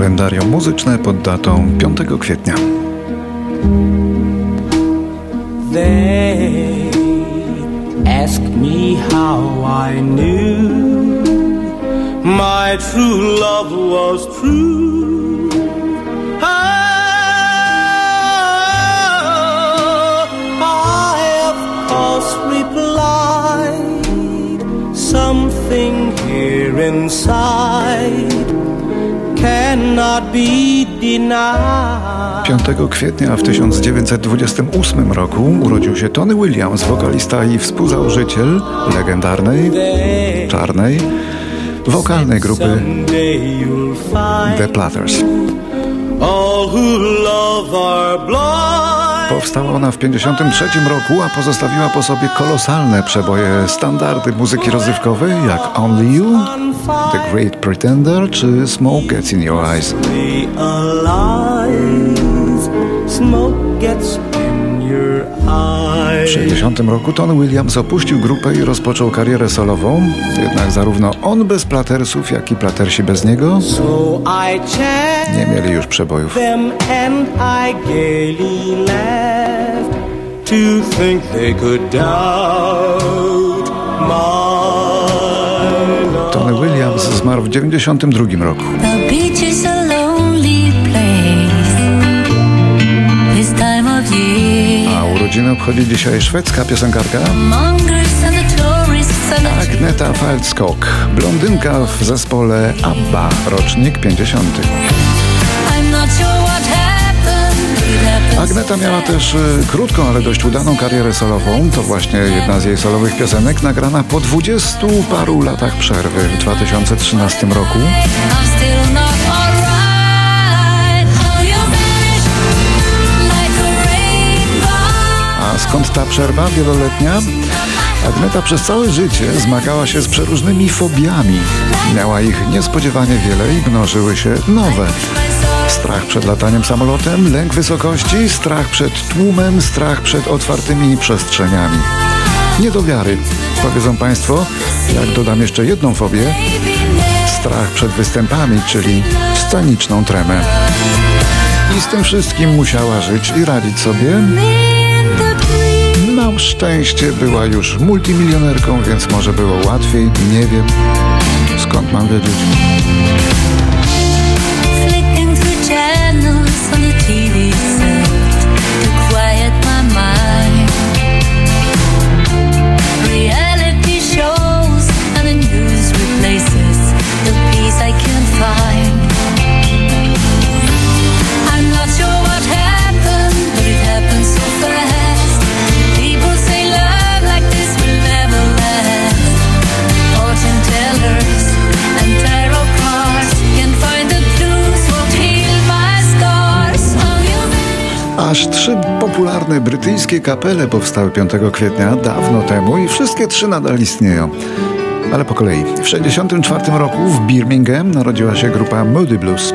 kalendarium muzyczne pod datą 5 kwietnia. They ask me how I knew my true love was true. Course replied something here inside 5 kwietnia w 1928 roku urodził się Tony Williams, wokalista i współzałożyciel legendarnej, czarnej, wokalnej grupy The Platters. Powstała ona w 1953 roku, a pozostawiła po sobie kolosalne przeboje. Standardy muzyki rozrywkowej jak Only You, The Great Pretender czy Smoke Gets in Your Eyes. W 1960 roku Tony Williams opuścił grupę i rozpoczął karierę solową, jednak zarówno on bez Platersów, jak i Platersi bez niego nie mieli już przebojów. Tony Williams zmarł w 1992 roku. urodziny obchodzi dzisiaj szwedzka piosenkarka Agneta Falskok, blondynka w zespole ABBA, rocznik 50. Agneta miała też y, krótką, ale dość udaną karierę solową. To właśnie jedna z jej solowych piosenek, nagrana po dwudziestu paru latach przerwy w 2013 roku. Skąd ta przerwa wieloletnia? Agneta przez całe życie zmagała się z przeróżnymi fobiami. Miała ich niespodziewanie wiele i mnożyły się nowe. Strach przed lataniem samolotem, lęk wysokości, strach przed tłumem, strach przed otwartymi przestrzeniami. Niedowiary, powiedzą Państwo, jak dodam jeszcze jedną fobię, strach przed występami, czyli sceniczną tremę. I z tym wszystkim musiała żyć i radzić sobie na szczęście była już multimilionerką, więc może było łatwiej, nie wiem. Skąd mam wiedzieć? Aż trzy popularne brytyjskie kapele powstały 5 kwietnia dawno temu i wszystkie trzy nadal istnieją. Ale po kolei. W 1964 roku w Birmingham narodziła się grupa Moody Blues.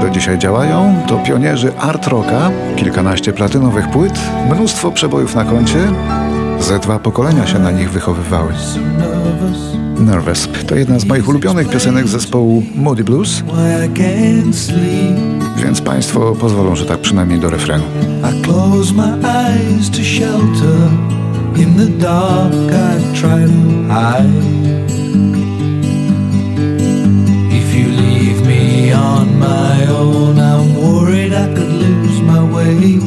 Do dzisiaj działają, to pionierzy art rocka, kilkanaście platynowych płyt, mnóstwo przebojów na koncie. Ze dwa pokolenia się na nich wychowywały. Nervous to jedna z moich ulubionych piosenek zespołu Moody Blues Państwo pozwolą, że tak przynajmniej do refrenu. I close my eyes to shelter In the dark I try to hide If you leave me on my own I'm worried I could lose my way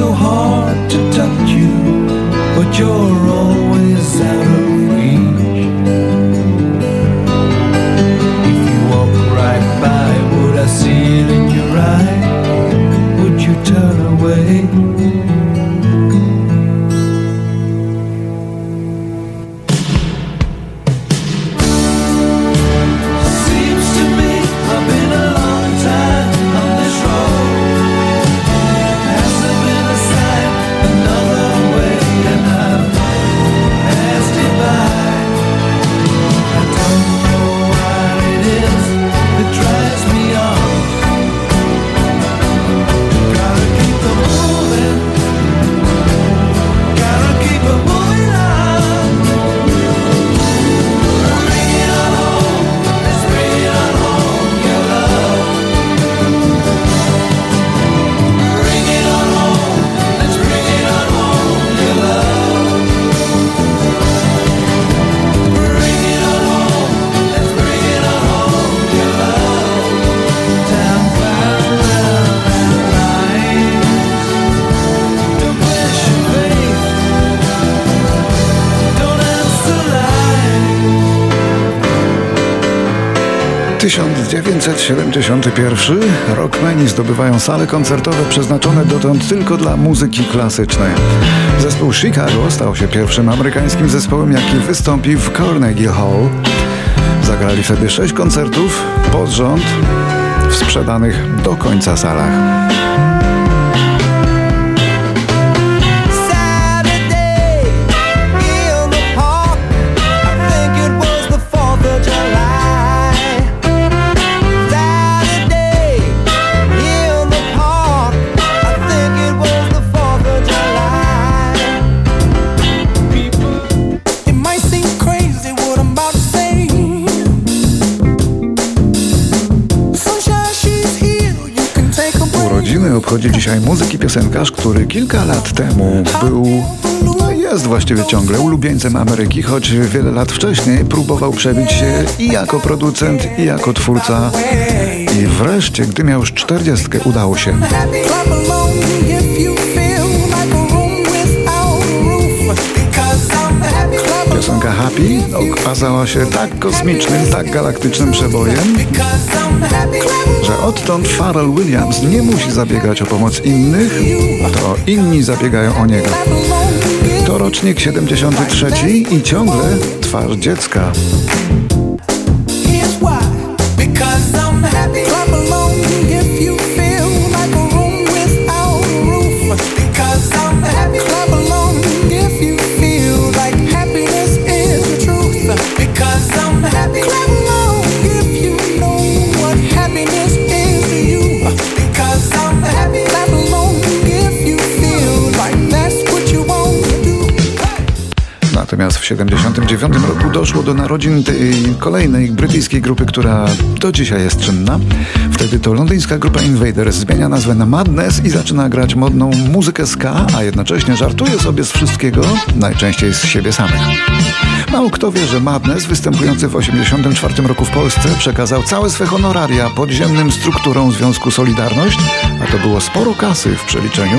so hard to touch you, but you're always out of reach. If you walk right by, would I see it in your eye? Would you turn away? 1971 rockmeni zdobywają sale koncertowe przeznaczone dotąd tylko dla muzyki klasycznej. Zespół Chicago stał się pierwszym amerykańskim zespołem, jaki wystąpi w Carnegie Hall. Zagrali wtedy sześć koncertów pod rząd w sprzedanych do końca salach. Urodziny obchodzi dzisiaj muzyk i piosenkarz, który kilka lat temu był no jest właściwie ciągle ulubieńcem Ameryki, choć wiele lat wcześniej próbował przebić się i jako producent, i jako twórca. I wreszcie, gdy miał już czterdziestkę, udało się. Piosenka Happy okazała się tak kosmicznym, tak galaktycznym przebojem, że odtąd Pharrell Williams nie musi zabiegać o pomoc innych, to inni zabiegają o niego. To rocznik 73 i ciągle twarz dziecka. Natomiast w 1979 roku doszło do narodzin kolejnej brytyjskiej grupy, która do dzisiaj jest czynna. Wtedy to londyńska grupa Invaders zmienia nazwę na Madness i zaczyna grać modną muzykę ska, a jednocześnie żartuje sobie z wszystkiego, najczęściej z siebie samych. Mało kto wie, że Madness, występujący w 1984 roku w Polsce, przekazał całe swe honoraria podziemnym strukturom Związku Solidarność, a to było sporo kasy w przeliczeniu.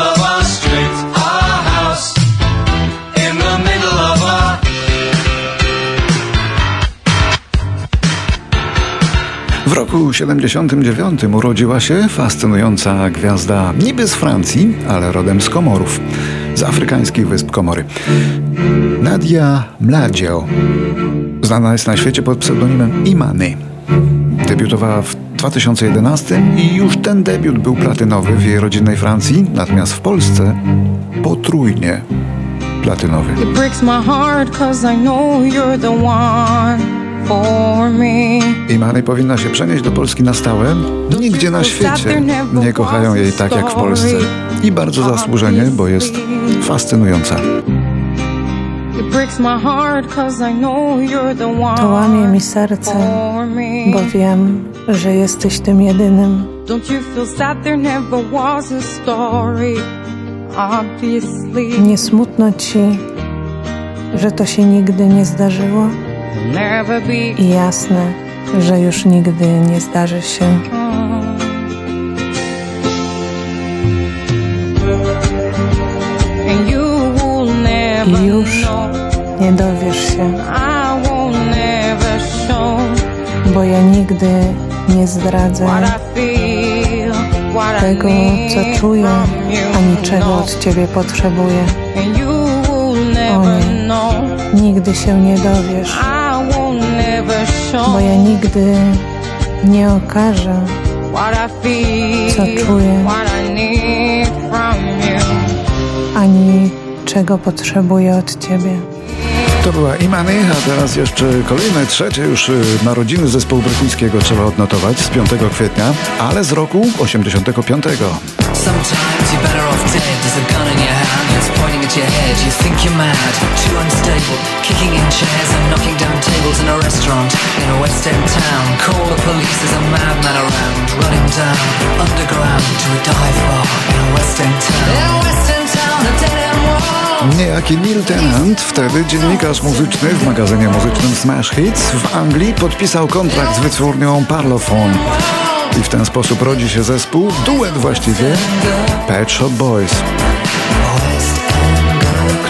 W roku 79 urodziła się fascynująca gwiazda niby z Francji, ale rodem z Komorów, z afrykańskich wysp Komory. Nadia Mladzio. Znana jest na świecie pod pseudonimem Imany. Debiutowała w 2011 i już ten debiut był platynowy w jej rodzinnej Francji, natomiast w Polsce potrójnie platynowy. It breaks my heart cause I know you're the one. Imany powinna się przenieść do Polski na stałe. Nigdzie na świecie nie kochają jej tak jak w Polsce. I bardzo zasłużenie, bo jest fascynująca. To łamie mi serce, bo wiem, że jesteś tym jedynym. Nie smutno ci, że to się nigdy nie zdarzyło? I jasne, że już nigdy nie zdarzy się. I już nie dowiesz się, bo ja nigdy nie zdradzę tego, co czuję, ani czego od ciebie potrzebuję. O nie, nigdy się nie dowiesz bo ja nigdy nie okażę, co czuję, ani czego potrzebuję od Ciebie. To była Imany, a teraz jeszcze kolejne, trzecie już y, narodziny zespołu brytyjskiego trzeba odnotować z 5 kwietnia, ale z roku 85. Inside your head. You think you're mad, too unstable, kicking in chairs and knocking down tables in a restaurant in a West End town. Call the police, there's a madman around, running down underground to a dive bar in a West End town. In a West End town, a dead end wall. Niejaki Neil Tennant, wtedy dziennikarz muzyczny w magazynie muzycznym Smash Hits w Anglii podpisał kontrakt z wytwórnią Parlophone. I w ten sposób rodzi się zespół, duet właściwie, Pet Shop Boys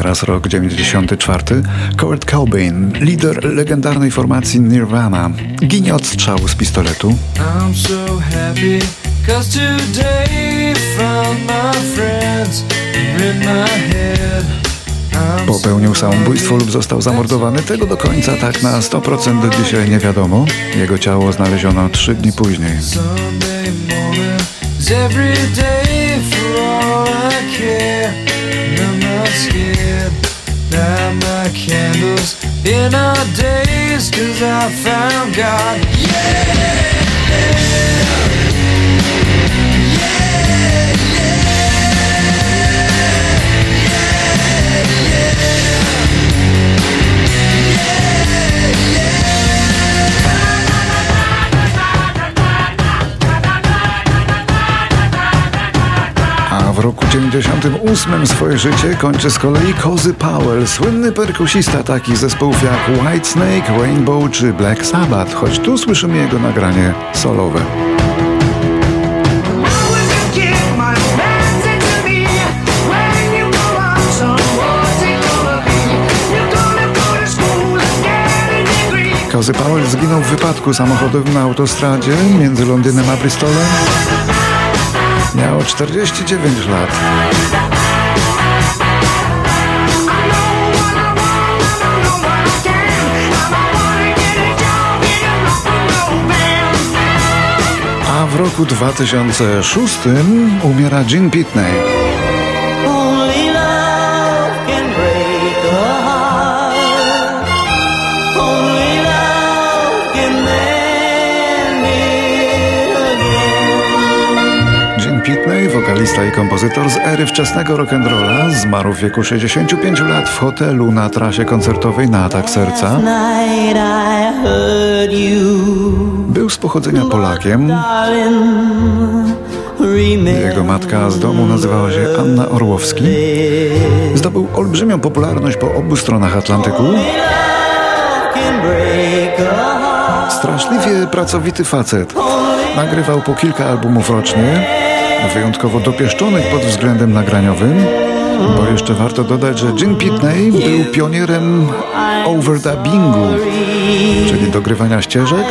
Teraz rok 94. Kurt Cobain, lider legendarnej formacji Nirvana, ginie od strzału z pistoletu. I'm so happy, cause today found my friends in my head. Popełnił samobójstwo lub został zamordowany. Tego do końca tak na 100% do dzisiaj nie wiadomo. Jego ciało znaleziono trzy dni później. Candles in our days Cause I found God Yeah, yeah. w roku 98 swoje życie kończy z kolei Cozy Powell, słynny perkusista takich zespołów jak Whitesnake, Rainbow czy Black Sabbath, choć tu słyszymy jego nagranie solowe. Cozy Powell zginął w wypadku samochodowym na autostradzie między Londynem a Bristolem. Miał 49 lat. A w roku 2006 umiera Jean Pitney. Wokalista i kompozytor z ery wczesnego rock'n'rolla, zmarł w wieku 65 lat w hotelu na trasie koncertowej na atak serca. Był z pochodzenia Polakiem. Jego matka z domu nazywała się Anna Orłowski. Zdobył olbrzymią popularność po obu stronach Atlantyku. Straszliwie pracowity facet. Nagrywał po kilka albumów rocznie wyjątkowo dopieszczonych pod względem nagraniowym, bo jeszcze warto dodać, że Jim Pitney był pionierem overdubbingu, czyli dogrywania ścieżek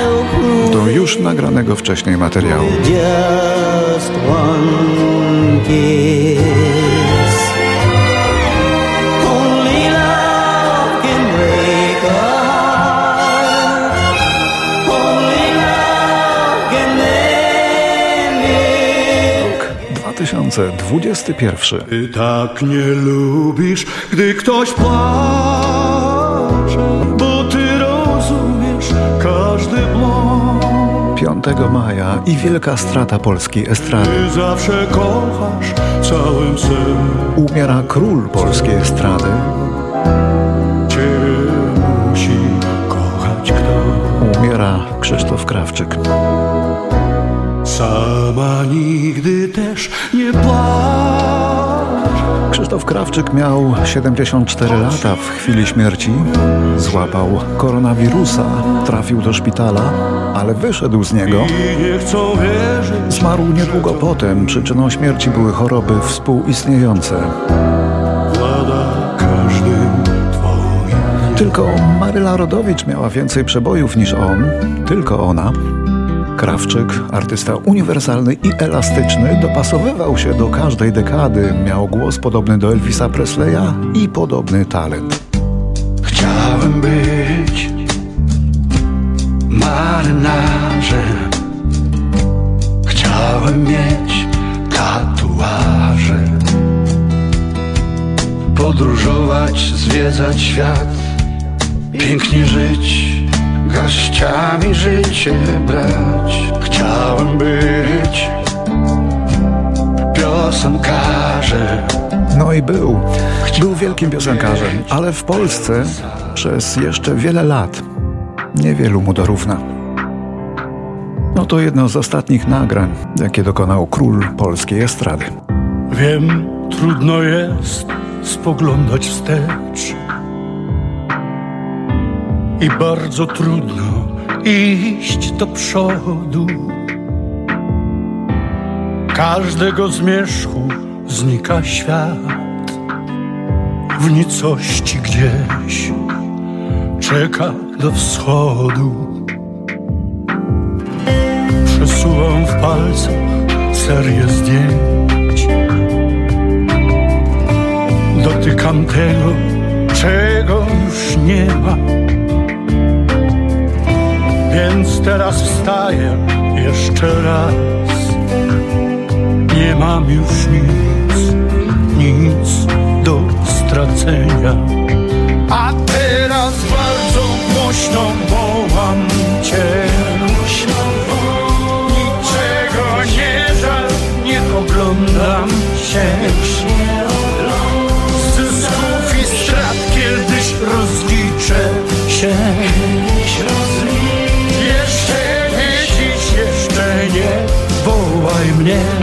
do już nagranego wcześniej materiału. Tysiące dwudziesty pierwszy. Ty tak nie lubisz, gdy ktoś płacze, bo ty rozumiesz każdy błąd. 5 maja i wielka strata polskiej estrady. Ty zawsze kochasz całym sercem. Umiera król polskiej estrady. Ciebie musi kochać kto. Umiera Krzysztof Krawczyk. Sama nigdy też nie płacz. Krzysztof Krawczyk miał 74 lata w chwili śmierci. Złapał koronawirusa, trafił do szpitala, ale wyszedł z niego. Zmarł niedługo potem. Przyczyną śmierci były choroby współistniejące. Tylko Maryla Rodowicz miała więcej przebojów niż on, tylko ona. Krawczyk, artysta uniwersalny i elastyczny, dopasowywał się do każdej dekady. Miał głos podobny do Elvisa Presleya i podobny talent. Chciałem być marynarzem. Chciałem mieć tatuaże. Podróżować, zwiedzać świat, pięknie żyć garściami życie brać Chciałem być piosenkarzem No i był. Był wielkim piosenkarzem, ale w Polsce przez jeszcze wiele lat niewielu mu dorówna. No to jedno z ostatnich nagrań, jakie dokonał król polskiej estrady. Wiem, trudno jest spoglądać wstecz i bardzo trudno iść do przodu. Każdego zmierzchu znika świat, w nicości gdzieś czeka do wschodu. Przesuwam w palcach serię zdjęć. Dotykam tego, czego już nie ma więc teraz wstaję jeszcze raz. Nie mam już nic, nic do stracenia. A teraz bardzo głośno земле